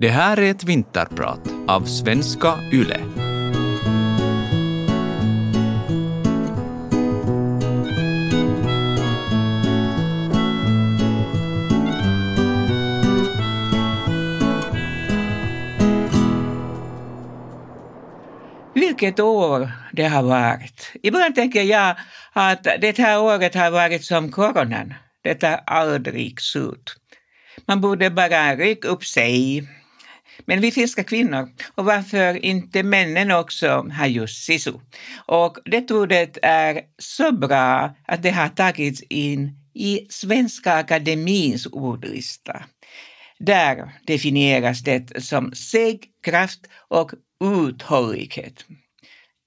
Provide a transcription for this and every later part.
Det här är ett vinterprat av svenska YLE. Vilket år det har varit. Ibland tänker jag att det här året har varit som coronan. Det tar aldrig slut. Man borde bara rycka upp sig. Men vi finska kvinnor, och varför inte männen också, har just sisu. Och det ordet är så bra att det har tagits in i Svenska Akademins ordlista. Där definieras det som seg, kraft och uthållighet.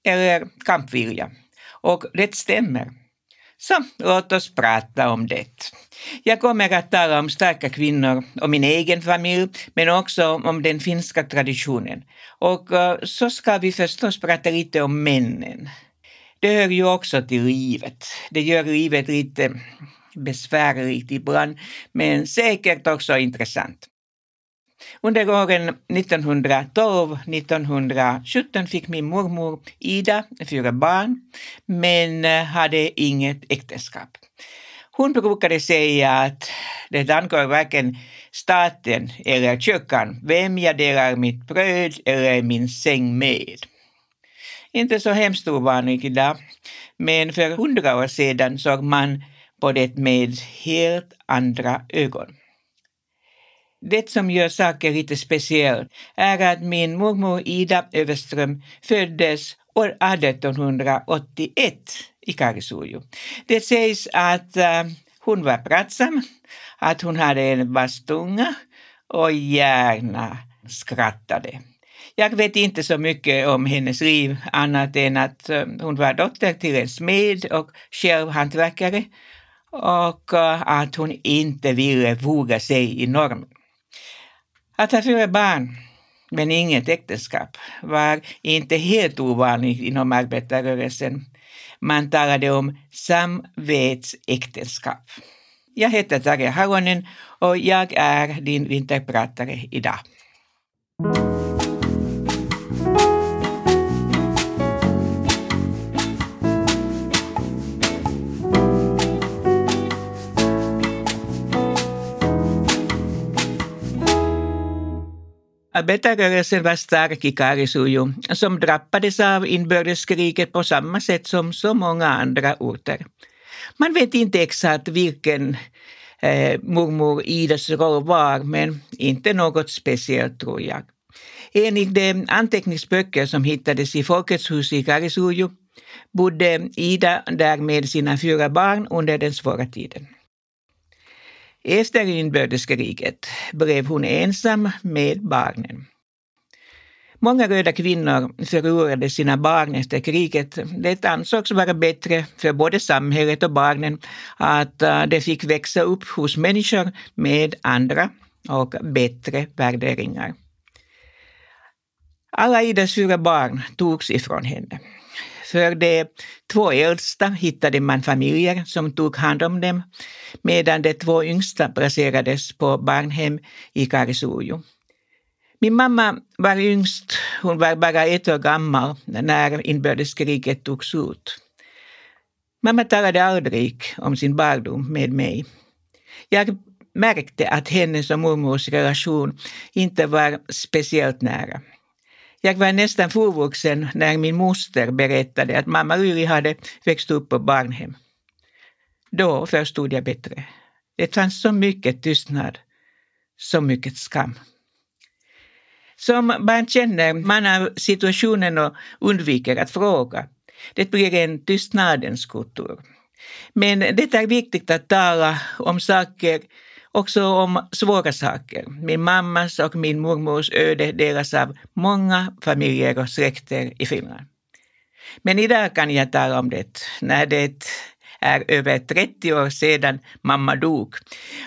Eller kampvilja. Och det stämmer. Så låt oss prata om det. Jag kommer att tala om starka kvinnor och min egen familj, men också om den finska traditionen. Och eh, så ska vi förstås prata lite om männen. Det hör ju också till livet. Det gör livet lite besvärligt ibland, men säkert också intressant. Under åren 1912-1917 fick min mormor Ida fyra barn, men eh, hade inget äktenskap. Hon brukade säga att det angår varken staten eller kyrkan vem jag delar mitt bröd eller min säng med. Inte så hemskt ovanligt idag, men för hundra år sedan såg man på det med helt andra ögon. Det som gör saken lite speciell är att min mormor Ida Överström föddes år 1881 i Karesujo. Det sägs att eh, hon var pratsam, att hon hade en vass tunga och gärna skrattade. Jag vet inte så mycket om hennes liv annat än att eh, hon var dotter till en smed och själv hantverkare och eh, att hon inte ville våga sig i normen. Att ha fyra barn men inget äktenskap var inte helt ovanligt inom arbetarrörelsen. Man talade om samvetsäktenskap. Jag heter Tarja Haronen och jag är din vinterpratare idag. Arbetarrörelsen var stark i Karesujo som drabbades av inbördeskriget på samma sätt som så många andra orter. Man vet inte exakt vilken eh, mormor Idas roll var, men inte något speciellt tror jag. Enligt de anteckningsböcker som hittades i Folkets hus i Karesujo bodde Ida där med sina fyra barn under den svåra tiden. Efter inbördeskriget blev hon ensam med barnen. Många röda kvinnor förlorade sina barn efter kriget. Det ansågs vara bättre för både samhället och barnen att eh, de fick växa upp hos människor med andra och bättre värderingar. Alla Idas fyra barn togs ifrån henne. För de två äldsta hittade man familjer som tog hand om dem, medan de två yngsta placerades på barnhem i Karesujo. Min mamma var yngst, hon var bara ett år gammal när inbördeskriget tog slut. Mamma talade aldrig om sin barndom med mig. Jag märkte att hennes och mormors relation inte var speciellt nära. Jag var nästan fullvuxen när min moster berättade att mamma Yri hade växt upp på barnhem. Då förstod jag bättre. Det fanns så mycket tystnad, så mycket skam. Som barn känner man av situationen och undviker att fråga. Det blir en tystnadens kultur. Men det är viktigt att tala om saker också om svåra saker. Min mammas och min mormors öde delas av många familjer och släkter i Finland. Men idag kan jag tala om det, när det är över 30 år sedan mamma dog.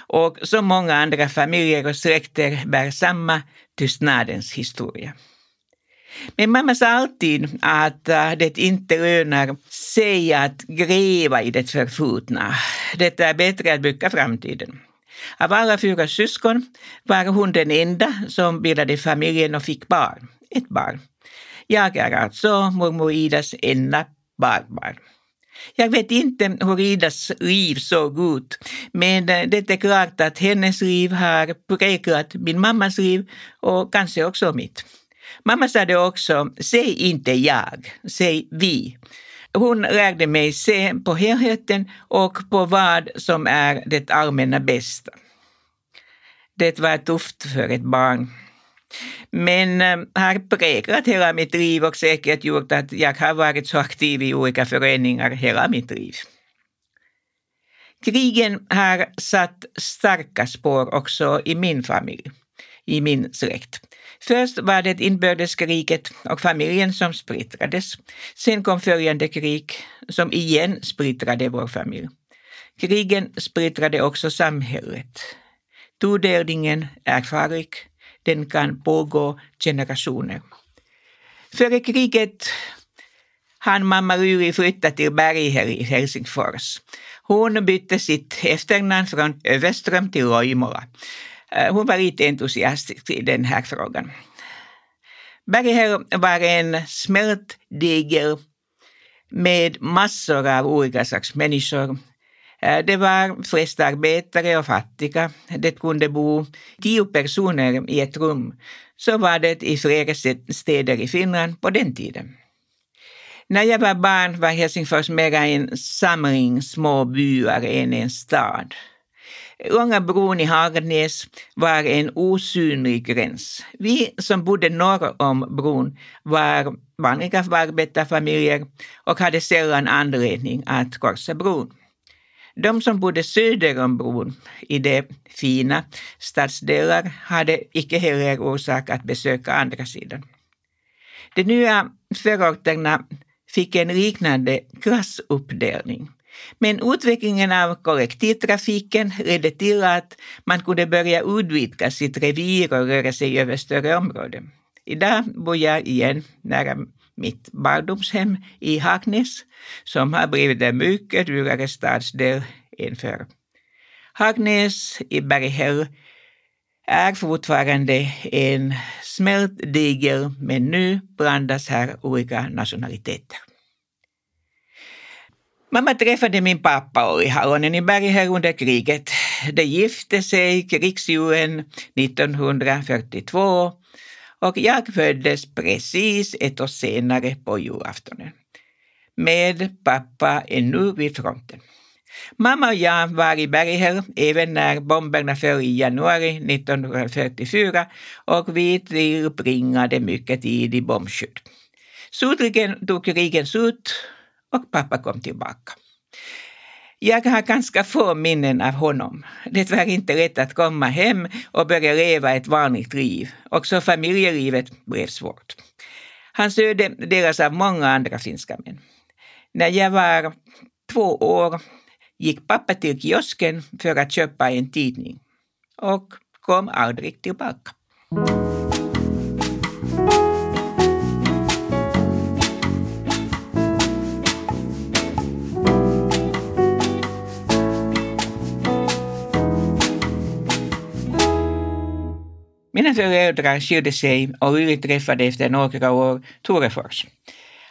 Och så många andra familjer och släkter bär samma tystnadens historia. Men mamma sa alltid att äh, det inte lönar sig att gräva i det förflutna. Det är bättre att bygga framtiden. Av alla fyra syskon var hon den enda som bildade familjen och fick barn, ett barn. Jag är alltså mormor Idas enda barnbarn. Jag vet inte hur Idas liv såg ut, men eh, det är klart att hennes liv har präglat min mammas liv och kanske också mitt. Mamma sa det också, säg inte jag, säg vi. Hon lärde mig se på helheten och på vad som är det allmänna bästa. Det var tufft för ett barn. Men eh, har präglat hela mitt liv och säkert gjort att jag har varit så aktiv i olika föreningar hela mitt liv. Krigen har satt starka spår också i min familj, i min släkt. Först var det inbördeskriget och familjen som splittrades. Sen kom följande krig som igen splittrade vår familj. Krigen splittrade också samhället. Tudelningen är farlig. Den kan pågå generationer. Före kriget hann mamma Lyri flytta till Berghäll i Helsingfors. Hon bytte sitt efternamn från Överström till Loimola. Eh, hon var lite entusiastisk i den här frågan. Berghäll var en smältdegel med massor av olika slags människor. Eh, det var flest arbetare och fattiga. Det kunde bo tio personer i ett rum. Så var det i flera städer i Finland på den tiden. När jag var barn var Helsingfors mera en samling små byar än en stad. Långa bron i Hagnäs var en osynlig gräns. Vi som bodde norr om bron var vanliga arbetarfamiljer och hade sällan anledning att korsa bron. De som bodde söder om bron, i de fina stadsdelar, hade icke heller orsak att besöka andra sidan. De nya förorterna fick en liknande klassuppdelning. Men utvecklingen av kollektivtrafiken ledde till att man kunde börja utvidga sitt revir och röra sig över större områden. Idag bor jag igen nära mitt barndomshem i Hagnäs som har blivit en mycket dyrare stadsdel än förr. Hagnäs i Berghäll är fortfarande en smältdegel men nu blandas här olika nationaliteter. Mamma träffade min pappa och i i Berghäll under kriget. De gifte sig krigsjulen 1942 och jag föddes precis ett år senare på julaftonen. Med pappa ännu vid fronten. Mamma och jag var i Berghäll även när bomberna föll i januari 1944 och vi tillbringade mycket tid i bombskydd. Slutligen tog krigen slut och pappa kom tillbaka. Jag har ganska få minnen av honom. Det var inte lätt att komma hem och börja leva ett vanligt liv. Också familjelivet blev svårt. Hans öde delas av många andra finska män. När jag var två år gick pappa till kiosken för att köpa en tidning och kom aldrig tillbaka. Mina föräldrar skilde sig och Uri träffade efter några år Torefors.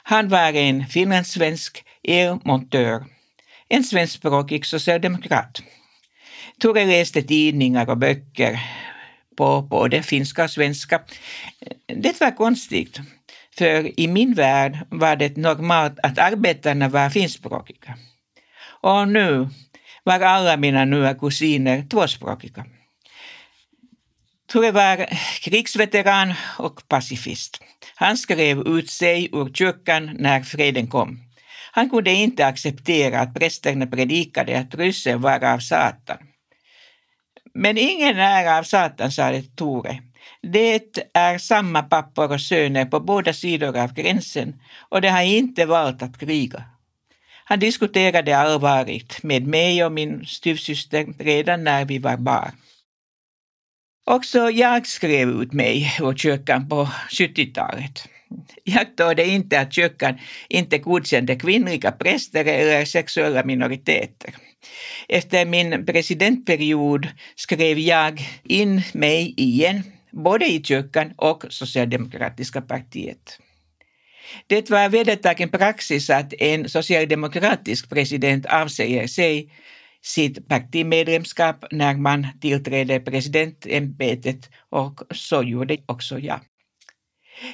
Han var en finlandssvensk elmontör, en svenskspråkig socialdemokrat. Tore läste tidningar och böcker på både finska och svenska. Det var konstigt, för i min värld var det normalt att arbetarna var finskspråkiga. Och nu var alla mina nya kusiner tvåspråkiga. Ture var krigsveteran och pacifist. Han skrev ut sig ur kyrkan när freden kom. Han kunde inte acceptera att prästerna predikade att ryssen var av Satan. Men ingen är av Satan, sade Tore. Det är samma pappor och söner på båda sidor av gränsen och de har inte valt att kriga. Han diskuterade allvarligt med mig och min styvsyster redan när vi var barn. Också jag skrev ut mig ur kyrkan på 70-talet. Jag trodde inte att kyrkan inte godkände kvinnliga präster eller sexuella minoriteter. Efter min presidentperiod skrev jag in mig igen, både i kyrkan och Socialdemokratiska partiet. Det var vedertagen praxis att en socialdemokratisk president avsäger sig sitt partimedlemskap när man tillträdde presidentämbetet och så gjorde också jag.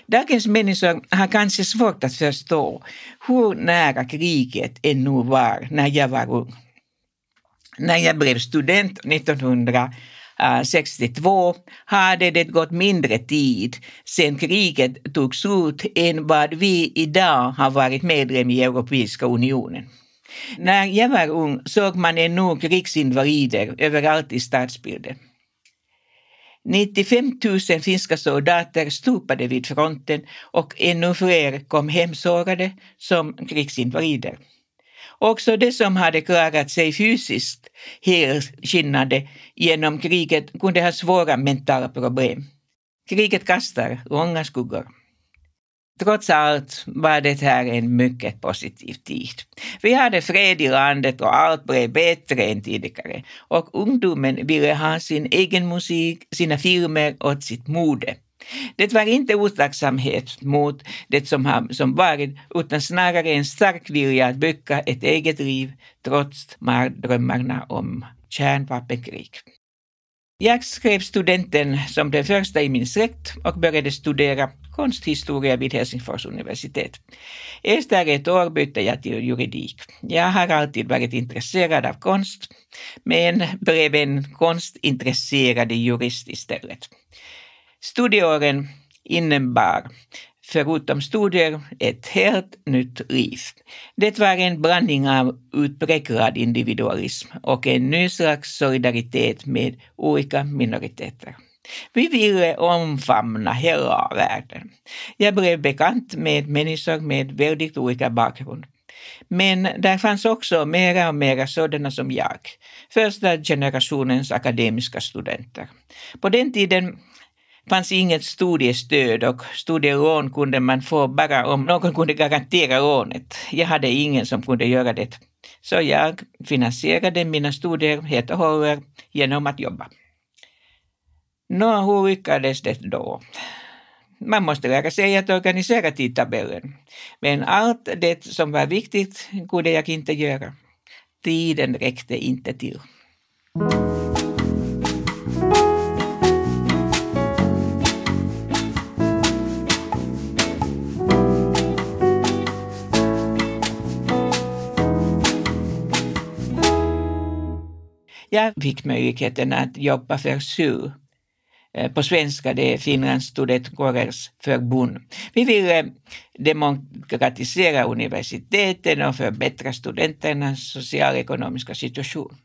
Dagens människor har kanske svårt att förstå hur nära kriget ännu var när jag var ung. När jag blev student 1962 hade det gått mindre tid sedan kriget tog slut än vad vi idag har varit medlem i Europeiska unionen. När jag var ung såg man ännu krigsinvalider överallt i stadsbilden. 95 000 finska soldater stupade vid fronten och ännu fler kom hemsårade som krigsinvalider. Också de som hade klarat sig fysiskt helskinnade genom kriget kunde ha svåra mentala problem. Kriget kastar långa skuggor. Trots allt var det här en mycket positiv tid. Vi hade fred i landet och allt blev bättre än tidigare. Och ungdomen ville ha sin egen musik, sina filmer och sitt mode. Det var inte otacksamhet mot det som, har, som varit, utan snarare en stark vilja att bygga ett eget liv trots mardrömmarna om kärnvapenkrig. Jag skrev studenten som den första i min släkt och började studera konsthistoria vid Helsingfors universitet. Efter ett år bytte jag till juridik. Jag har alltid varit intresserad av konst, men blev en konstintresserad jurist istället. Studieåren innebar förutom studier ett helt nytt liv. Det var en blandning av utpräglad individualism och en ny slags solidaritet med olika minoriteter. Vi ville omfamna hela världen. Jag blev bekant med människor med väldigt olika bakgrund. Men där fanns också mera och mera sådana som jag, första generationens akademiska studenter. På den tiden fanns inget studiestöd och studielån kunde man få bara om någon kunde garantera lånet. Jag hade ingen som kunde göra det. Så jag finansierade mina studier helt och hållet genom att jobba. Nå, hur lyckades det då? Man måste lära sig att organisera tidtabellen. Men allt det som var viktigt kunde jag inte göra. Tiden räckte inte till. Jag fick möjligheten att jobba för SU. Eh, på svenska det är Finlands studentkårers förbund. Vi vill eh, demokratisera universiteten och förbättra studenternas socialekonomiska situation.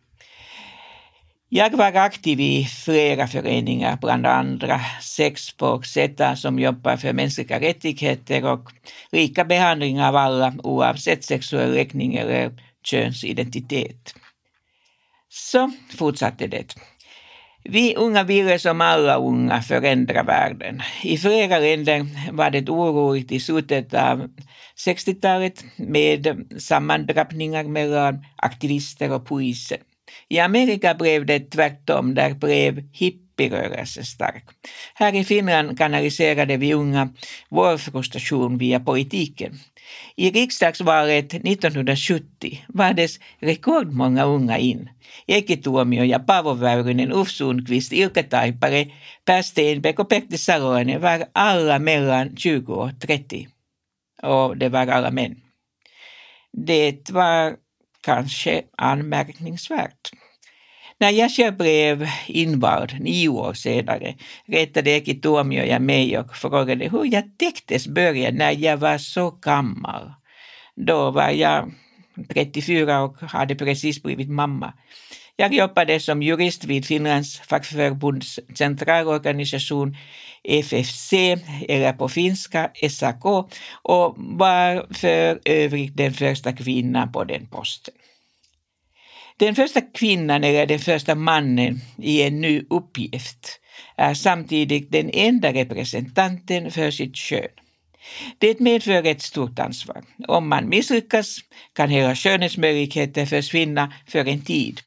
Jag var aktiv i flera föreningar, bland andra Sex på Zeta som jobbar för mänskliga rättigheter och lika behandling av alla oavsett sexuell läggning eller könsidentitet. Så fortsatte det. Vi unga ville som alla unga förändra världen. I flera länder var det oroligt i slutet av 60-talet med sammandrabbningar mellan aktivister och poliser. I Amerika blev det tvärtom, där blev hippierörelsen stark. Här i Finland kanaliserade vi unga vår frustration via politiken. I riksdagsvalet 1970 valdes rekordmånga unga in. Eki Tuomio ja Paavo Väyrynen, Ulf Sundqvist, Ilkka Taipale, Per Stenbeck och Pertti Salonen var alla mellan 20 och 30. Och det var alla män. Det var kanske anmärkningsvärt. När jag själv blev invald nio år senare rättade Eki Tuomioja mig och frågade hur jag täcktes börja när jag var så gammal. Då var jag 34 och hade precis blivit mamma. Jag jobbade som jurist vid Finlands fackförbunds centralorganisation FFC, eller på finska SAK, och var för övrigt den första kvinnan på den posten. Den första kvinnan eller den första mannen i en ny uppgift är samtidigt den enda representanten för sitt kön. Det medför ett stort ansvar. Om man misslyckas kan hela könets möjligheter försvinna för en tid.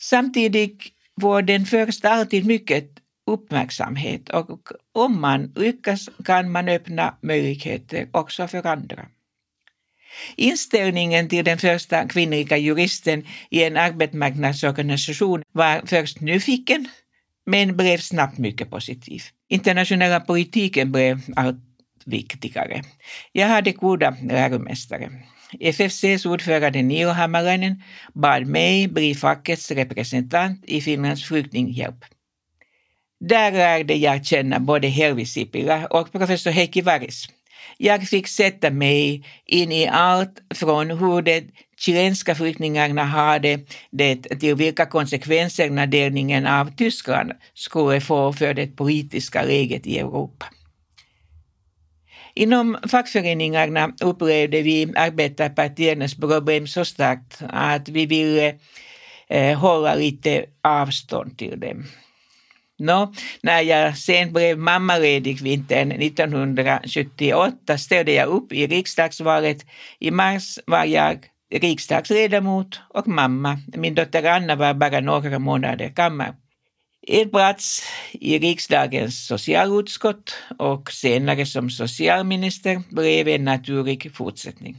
Samtidigt får den första alltid mycket uppmärksamhet och om man lyckas kan man öppna möjligheter också för andra. Inställningen till den första kvinnliga juristen i en arbetsmarknadsorganisation var först nyfiken, men blev snabbt mycket positiv. Internationella politiken blev allt viktigare. Jag hade goda läromästare. FFCs ordförande Niro Hammarainen bad mig bli fackets representant i Finlands flyktinghjälp. Där lärde jag känna både Helvi Sipilä och professor Heikki Varis. Jag fick sätta mig in i allt från hur de chilenska flyktingarna hade det till vilka konsekvenser delningen av Tyskland skulle få för det politiska läget i Europa. Inom fackföreningarna upplevde vi arbetarpartiernas problem så starkt att vi ville eh, hålla lite avstånd till dem. Nå, när jag sen blev mammaledig vintern 1978 ställde jag upp i riksdagsvalet. I mars var jag riksdagsledamot och mamma. Min dotter Anna var bara några månader gammal. En plats i riksdagens socialutskott och senare som socialminister blev en naturlig fortsättning.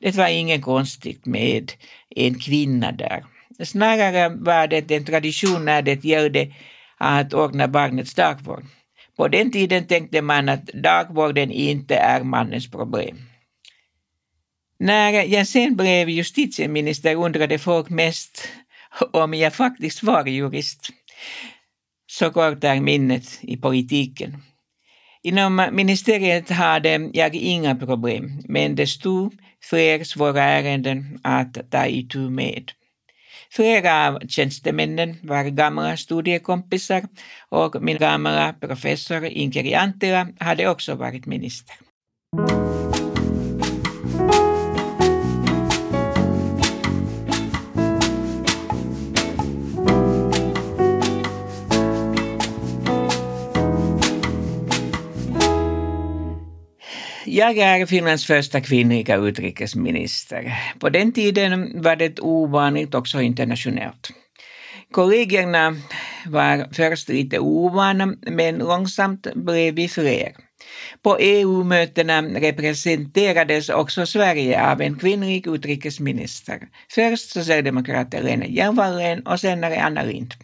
Det var inget konstigt med en kvinna där. Snarare var det en tradition när det gällde att ordna barnets dagvård. På den tiden tänkte man att dagvården inte är mannens problem. När jag sen blev justitieminister undrade folk mest om jag faktiskt var jurist. Så kort är minnet i politiken. Inom ministeriet hade jag inga problem, men det stod fler svåra ärenden att ta itu med. Flera av tjänstemännen var gamla studiekompisar och min gamla professor Inger Anttila hade också varit minister. Jag är Finlands första kvinnliga utrikesminister. På den tiden var det ovanligt också internationellt. Kollegierna var först lite ovana, men långsamt blev vi fler. På EU-mötena representerades också Sverige av en kvinnlig utrikesminister. Först socialdemokraten Lena Hjelm-Wallén och senare Anna Lindh.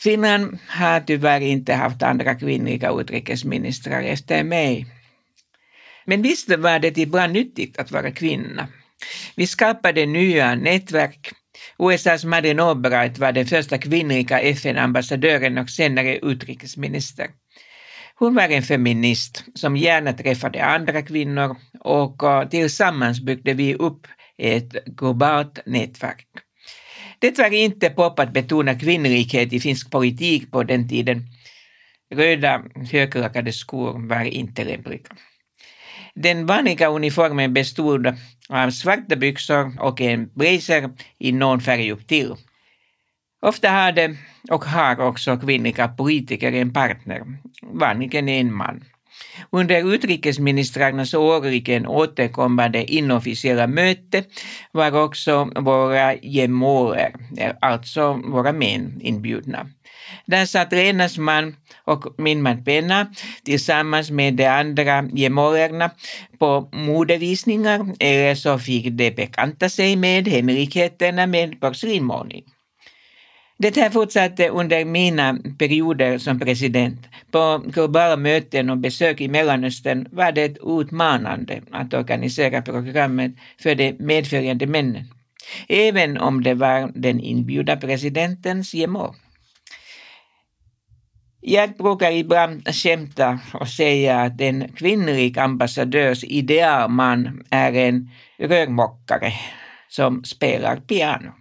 Finland har tyvärr inte haft andra kvinnliga utrikesministrar efter mig. Men visst var det ibland nyttigt att vara kvinna. Vi skapade nya nätverk. USAs Madeleine Albright var den första kvinnliga FN-ambassadören och senare utrikesminister. Hon var en feminist som gärna träffade andra kvinnor och eh, tillsammans byggde vi upp ett globalt nätverk. Det var inte pop att betona kvinnlighet i finsk politik på den tiden. Röda högklackade skor var inte lämpliga. Den vanliga uniformen bestod av svarta byxor och en blazer i någon färg upp till. Ofta hade och har också kvinnliga politiker en partner, vanligen en man. Under utrikesministrarnas årligen återkommande inofficiella möte var också våra gemåler, alltså våra män, inbjudna. Där satt Renas man och min man Penna tillsammans med de andra gemålerna på modevisningar eller så fick de bekanta sig med hemligheterna med porslinmålning. Det här fortsatte under mina perioder som president. På globala möten och besök i Mellanöstern var det utmanande att organisera programmet för de medföljande männen, även om det var den inbjudna presidentens gemål. Jag brukar ibland skämta och säga att en kvinnlig ambassadörs idealman är en rörmokare som spelar piano.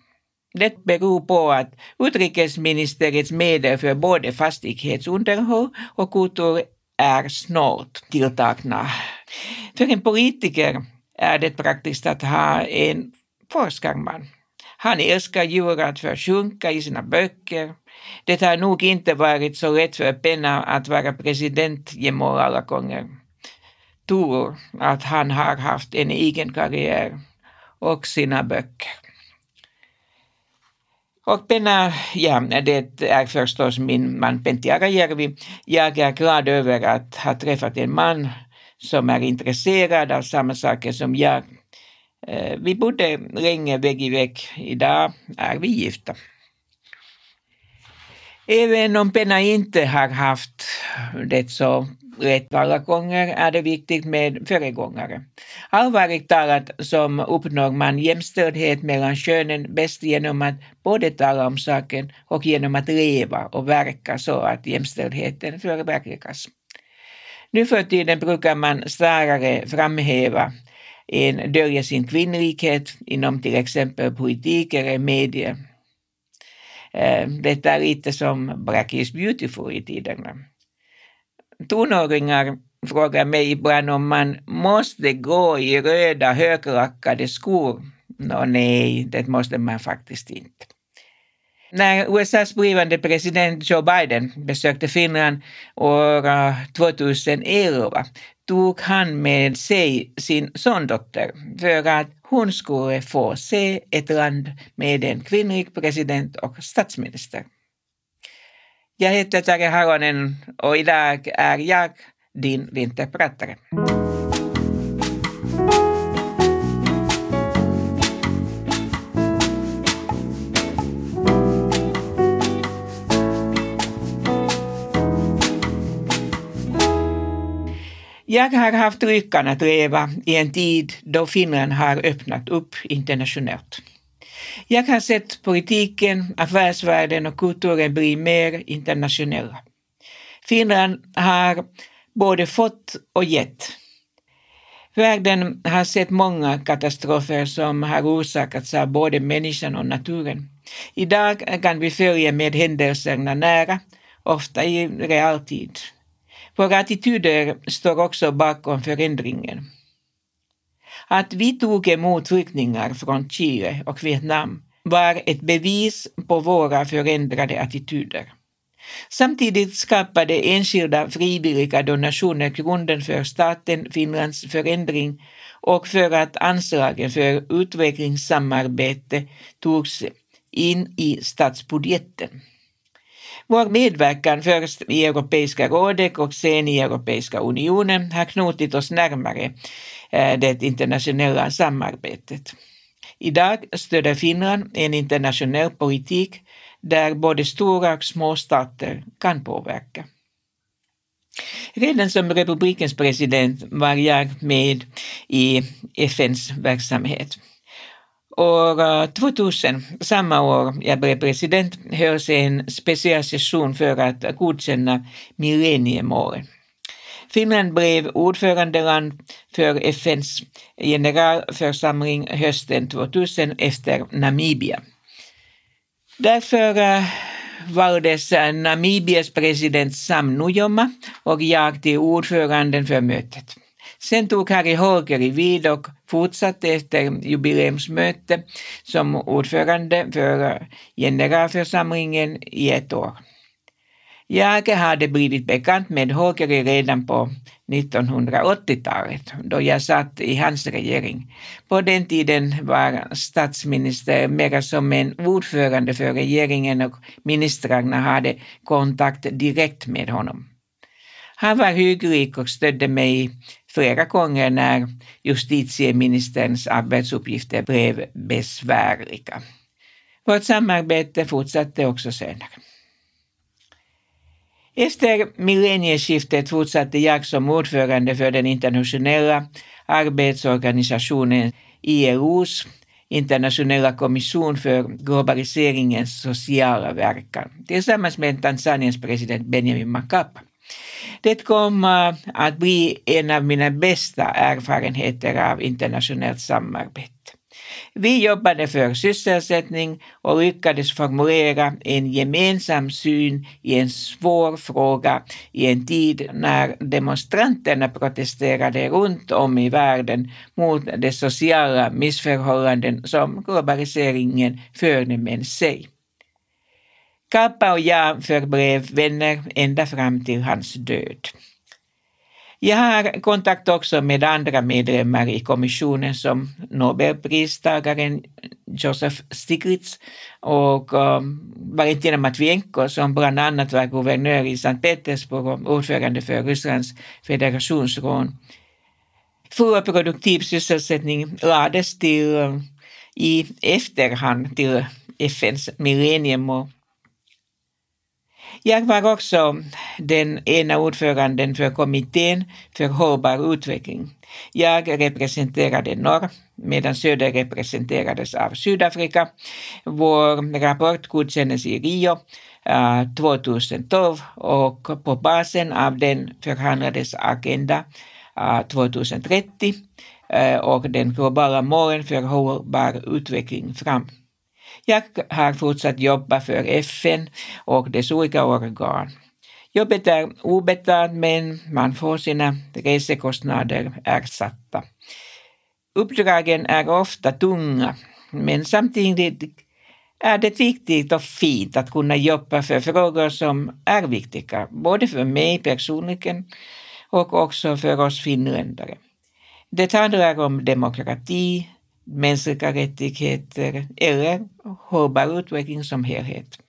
Det beror på att utrikesministeriets medel för både fastighetsunderhåll och kultur är snålt tilltagna. För en politiker är det praktiskt att ha en forskarman. Han älskar djur att försjunka i sina böcker. Det har nog inte varit så lätt för Penna att vara president presidentgemål alla gånger. tur att han har haft en egen karriär och sina böcker. Och Penna, ja, det är förstås min man Pentti Arajärvi. Jag är glad över att ha träffat en man som är intresserad av samma saker som jag. Eh, vi bodde länge vägg i vägg. Idag är vi gifta. Även om Penna inte har haft det så rätt alla gånger är det viktigt med föregångare. Allvarligt talat som uppnår man jämställdhet mellan könen bäst genom att både tala om saken och genom att leva och verka så att jämställdheten förverkligas. Nu för tiden brukar man snarare framhäva en döljer sin kvinnlighet inom till exempel politik eller medier. Eh, detta är lite som Black is beautiful i tiderna. Tonåringar frågar mig ibland om man måste gå i röda höglackade skor. Nå nej, det måste man faktiskt inte. När USAs blivande president Joe Biden besökte Finland år 2011 tog han med sig sin sondotter för att hon skulle få se ett land med en kvinnlig president och statsminister. Jag heter Tarja Haronen och idag är jag din vinterpratare. Jag har haft lyckan att leva i en tid då Finland har öppnat upp internationellt. Jag har sett politiken, affärsvärlden och kulturen bli mer internationella. Finland har både fått och gett. Världen har sett många katastrofer som har orsakats av både människan och naturen. Idag kan vi följa med händelserna nära, ofta i realtid. Våra attityder står också bakom förändringen. Att vi tog emot flyktingar från Chile och Vietnam var ett bevis på våra förändrade attityder. Samtidigt skapade enskilda frivilliga donationer grunden för staten Finlands förändring och för att anslagen för utvecklingssamarbete togs in i statsbudgeten. Vår medverkan först i Europeiska rådet och sen i Europeiska unionen har knutit oss närmare eh, det internationella samarbetet. Idag stöder Finland en internationell politik där både stora och små stater kan påverka. Redan som republikens president var jag med i FNs verksamhet. År eh, 2000, samma år jag blev president, hölls en specialsession för att godkänna millenniemålen. Finland blev ordförandeland för FNs generalförsamling hösten 2000 efter Namibia. Därför eh, valdes eh, Namibias president Sam Nujoma och jag till ordföranden för mötet. Sen tog Harry Holkeri vid och fortsatte efter jubileumsmöte som ordförande för generalförsamlingen i ett år. Jag hade blivit bekant med Holkeri redan på 1980-talet då jag satt i hans regering. På den tiden var statsminister mera som en ordförande för regeringen och ministrarna hade kontakt direkt med honom. Han var hygglig och stödde mig flera gånger när justitieministerns arbetsuppgifter blev besvärliga. Vårt samarbete fortsatte också senare. Efter millennieskiftet fortsatte jag som ordförande för den internationella arbetsorganisationen ILOs internationella kommission för globaliseringens sociala verkan tillsammans med Tanzaniens president Benjamin Mkapa. Det kom att bli en av mina bästa erfarenheter av internationellt samarbete. Vi jobbade för sysselsättning och lyckades formulera en gemensam syn i en svår fråga i en tid när demonstranterna protesterade runt om i världen mot de sociala missförhållanden som globaliseringen förde med sig. Kappa och jag förblev vänner ända fram till hans död. Jag har kontakt också med andra medlemmar i kommissionen som Nobelpristagaren Joseph Stiglitz och um, Valentina Matvienko som bland annat var guvernör i Sankt Petersburg och ordförande för Rysslands federationsråd. Full produktiv sysselsättning lades till um, i efterhand till FNs millenniemål jag var också den ena ordföranden för kommittén för hållbar utveckling. Jag representerade norr medan söder representerades av Sydafrika. Vår rapport godkändes i Rio eh, 2012 och på basen av den förhandlades Agenda eh, 2030 eh, och den globala målen för hållbar utveckling fram. Jag har fortsatt jobba för FN och dess olika organ. Jobbet är obetalt men man får sina resekostnader ersatta. Uppdragen är ofta tunga men samtidigt är det viktigt och fint att kunna jobba för frågor som är viktiga, både för mig personligen och också för oss finländare. Det handlar om demokrati, mänskliga rättigheter eller hållbar utveckling som helhet.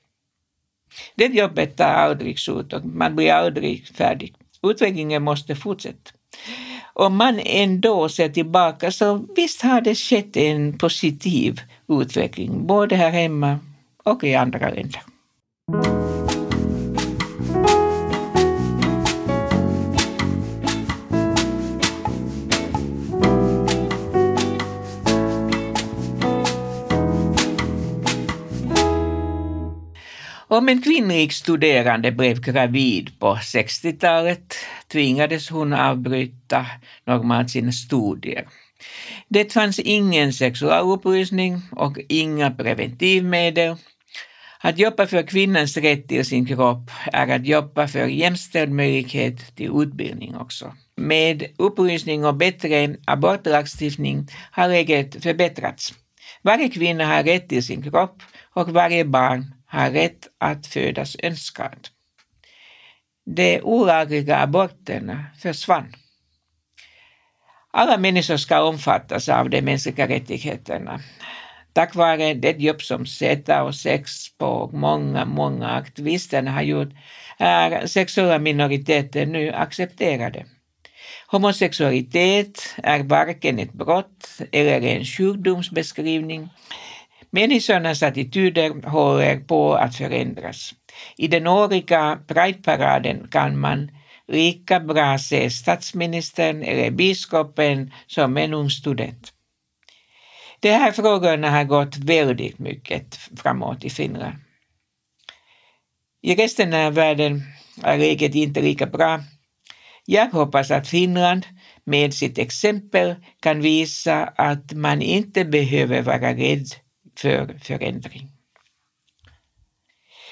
Det jobbet tar aldrig slut och man blir aldrig färdig. Utvecklingen måste fortsätta. Om man ändå ser tillbaka så visst har det skett en positiv utveckling både här hemma och i andra länder. Om en kvinnlig studerande blev gravid på 60-talet tvingades hon avbryta normalt sina studier. Det fanns ingen sexualupplysning och inga preventivmedel. Att jobba för kvinnans rätt till sin kropp är att jobba för jämställd möjlighet till utbildning också. Med upplysning och bättre abortlagstiftning har läget förbättrats. Varje kvinna har rätt till sin kropp och varje barn har rätt att födas önskad. De olagliga aborterna försvann. Alla människor ska omfattas av de mänskliga rättigheterna. Tack vare det jobb som SETA och sex på många, många aktivister har gjort är sexuella minoriteter nu accepterade. Homosexualitet är varken ett brott eller en sjukdomsbeskrivning Människornas attityder håller på att förändras. I den årliga Prideparaden kan man lika bra se statsministern eller biskopen som en ung student. De här frågorna har gått väldigt mycket framåt i Finland. I resten av världen är läget inte lika bra. Jag hoppas att Finland med sitt exempel kan visa att man inte behöver vara rädd för förändring.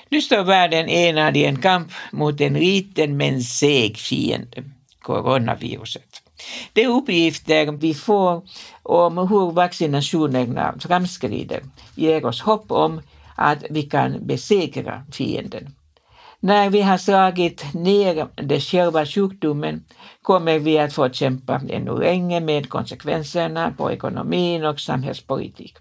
Nu står världen enad i en kamp mot en liten men seg fiende, coronaviruset. De uppgifter vi får om hur vaccinationerna framskrider ger oss hopp om att vi kan besegra fienden. När vi har slagit ner den själva sjukdomen kommer vi att få kämpa ännu länge med konsekvenserna på ekonomin och samhällspolitik.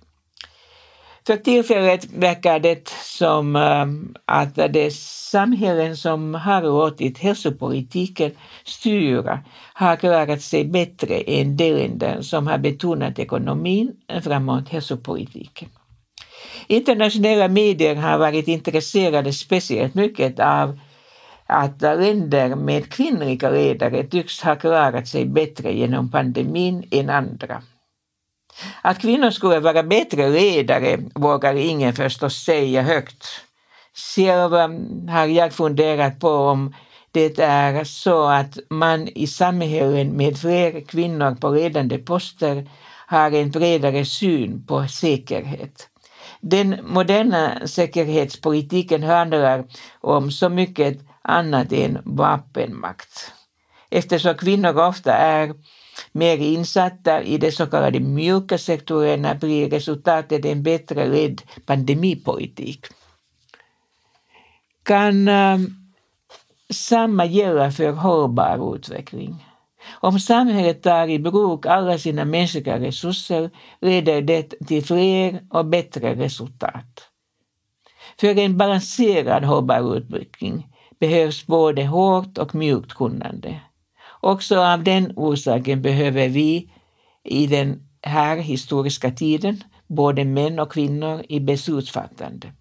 För tillfället verkar det som ehm, att de samhällen som har låtit hälsopolitiken styra har klarat sig bättre än de länder som har betonat ekonomin framåt hälsopolitiken. Internationella medier har varit intresserade speciellt mycket av att länder med kvinnliga ledare tycks ha klarat sig bättre genom pandemin än andra. Att kvinnor skulle vara bättre ledare vågar ingen förstås säga högt. Själv ehm, har jag funderat på om det är så att man i samhällen med fler kvinnor på ledande poster har en bredare syn på säkerhet. Den moderna säkerhetspolitiken handlar om så mycket annat än vapenmakt. Eftersom kvinnor ofta är mer insatta i de så kallade mjuka sektorerna blir resultatet en bättre ledd pandemipolitik. Kan äh, samma gälla för hållbar utveckling? Om samhället tar i bruk alla sina mänskliga resurser leder det till fler och bättre resultat. För en balanserad hållbar utveckling behövs både hårt och mjukt kunnande. Också av den orsaken behöver vi i den här historiska tiden både män och kvinnor i beslutsfattande.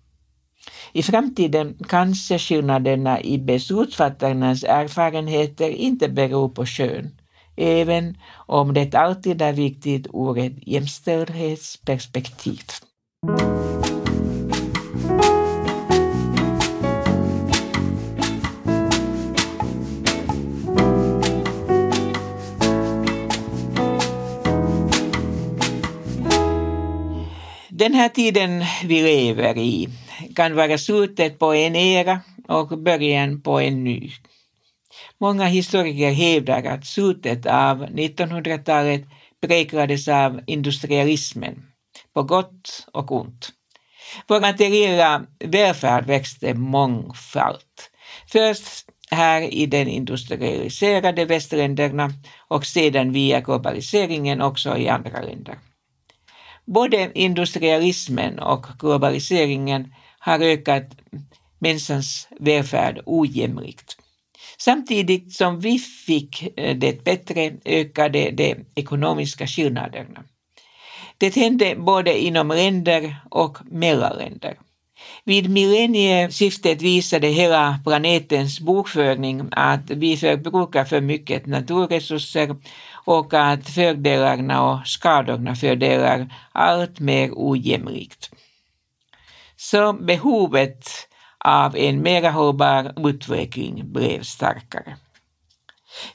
I framtiden kanske skillnaderna i beslutsfattarnas erfarenheter inte beror på kön, även om det alltid är viktigt ur ett jämställdhetsperspektiv. Den här tiden vi lever i kan vara slutet på en era och början på en ny. Många historiker hävdar att slutet av 1900-talet präglades av industrialismen, på gott och ont. Vår materiella välfärd växte mångfalt. Först här i den industrialiserade västländerna och sedan via globaliseringen också i andra länder. Både industrialismen och globaliseringen har ökat människans välfärd ojämlikt. Samtidigt som vi fick eh, det bättre ökade de ekonomiska skillnaderna. Det hände både inom länder och mellan länder. Vid millennieskiftet visade hela planetens bokföring att vi förbrukar för mycket naturresurser och att fördelarna och skadorna fördelar allt mer ojämlikt. Så behovet av en mer hållbar utveckling blev starkare.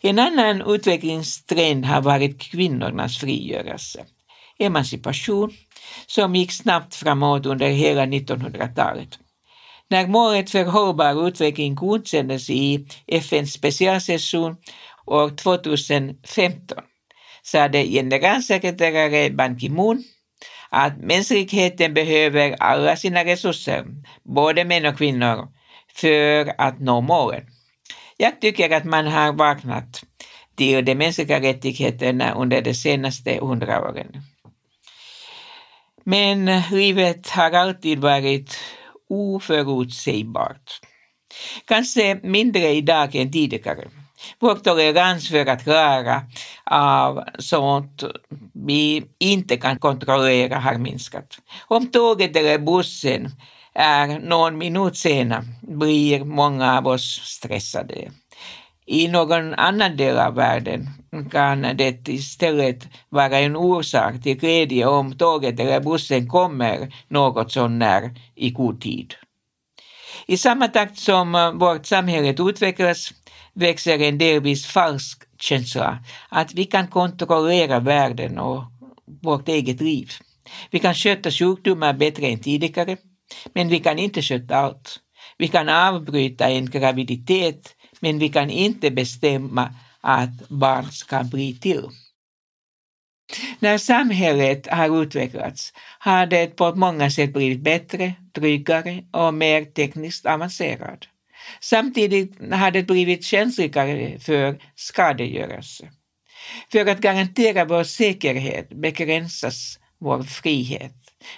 En annan utvecklingstrend har varit kvinnornas frigörelse, emancipation, som gick snabbt framåt under hela 1900-talet. När målet för hållbar utveckling godkändes i FNs specialsession år 2015 sade generalsekreterare Ban Ki-Moon att mänskligheten behöver alla sina resurser, både män och kvinnor, för att nå målen. Jag tycker att man har vaknat till de mänskliga rättigheterna under de senaste hundra åren. Men livet har alltid varit oförutsägbart. Kanske mindre idag än tidigare. Vår tolerans för att klara av sånt vi inte kan kontrollera har minskat. Om tåget eller bussen är någon minut sena blir många av oss stressade. I någon annan del av världen kan det istället vara en orsak till glädje om tåget eller bussen kommer något sånär i god tid. I samma takt som eh, vårt samhälle utvecklas växer en delvis falsk känsla att vi kan kontrollera världen och vårt eget liv. Vi kan sköta sjukdomar bättre än tidigare, men vi kan inte sköta allt. Vi kan avbryta en graviditet, men vi kan inte bestämma att barn ska bli till. När samhället har utvecklats har det på många sätt blivit bättre, tryggare och mer tekniskt avancerat. Samtidigt har det blivit känsligare för skadegörelse. För att garantera vår säkerhet begränsas vår frihet.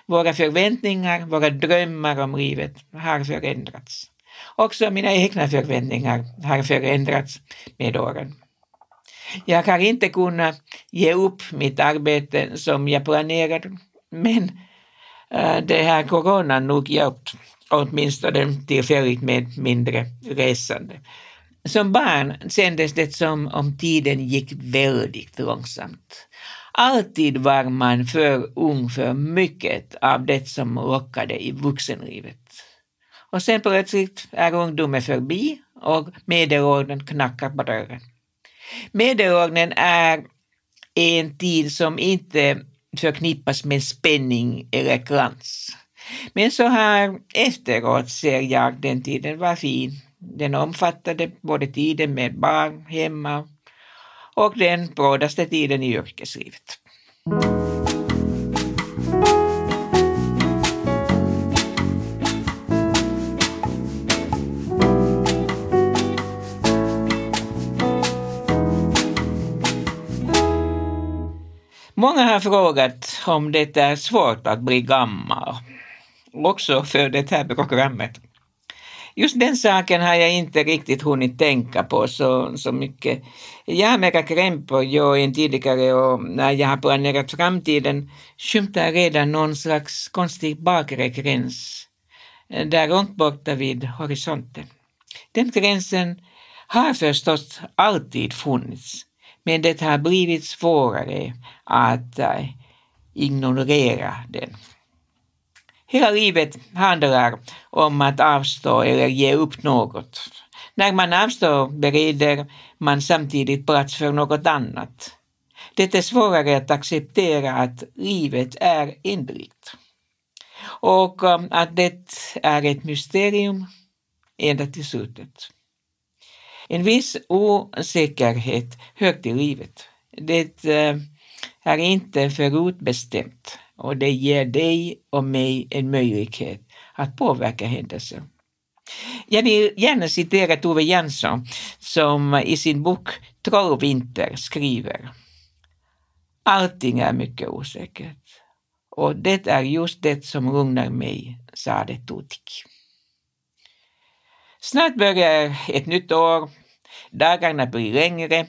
Våra förväntningar, våra drömmar om livet har förändrats. Också mina egna förväntningar har förändrats med åren. Jag har inte kunnat ge upp mitt arbete som jag planerade, men eh, det har coronan nog hjälpt åtminstone tillfälligt med mindre resande. Som barn kändes det som om tiden gick väldigt långsamt. Alltid var man för ung för mycket av det som lockade i vuxenlivet. Och sen plötsligt är ungdomen förbi och medelåldern knackar på dörren. Medelåldern är en tid som inte förknippas med spänning eller glans. Men så här efteråt ser jag den tiden var fin. Den omfattade både tiden med barn hemma och den brådaste tiden i yrkeslivet. Många har frågat om det är svårt att bli gammal, också för det här programmet. Just den saken har jag inte riktigt hunnit tänka på så, så mycket. Jag har mera krämpor jag än tidigare och när jag har planerat framtiden skymtar redan någon slags konstig bakre gräns där långt borta vid horisonten. Den gränsen har förstås alltid funnits, men det har blivit svårare att äh, ignorera den. Hela livet handlar om att avstå eller ge upp något. När man avstår bereder man samtidigt plats för något annat. Det är svårare att acceptera att livet är ändligt. Och eh, att det är ett mysterium ända till slutet. En viss osäkerhet hör till livet. Det eh, är inte förutbestämt och det ger dig och mig en möjlighet att påverka händelser. Jag vill gärna citera Tove Jansson som i sin bok Trollvinter skriver Allting är mycket osäkert och det är just det som lugnar mig, sade Tutik. Snart börjar ett nytt år. Dagarna blir längre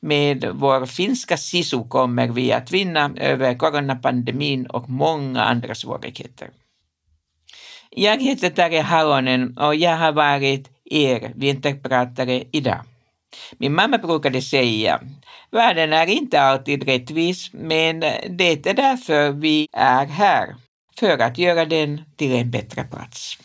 med vår finska SISU kommer vi att vinna över coronapandemin och många andra svårigheter. Jag heter Tarja Halonen och jag har varit er vinterpratare idag. Min mamma brukade säga, världen är inte alltid rättvis, men det är därför vi är här, för att göra den till en bättre plats.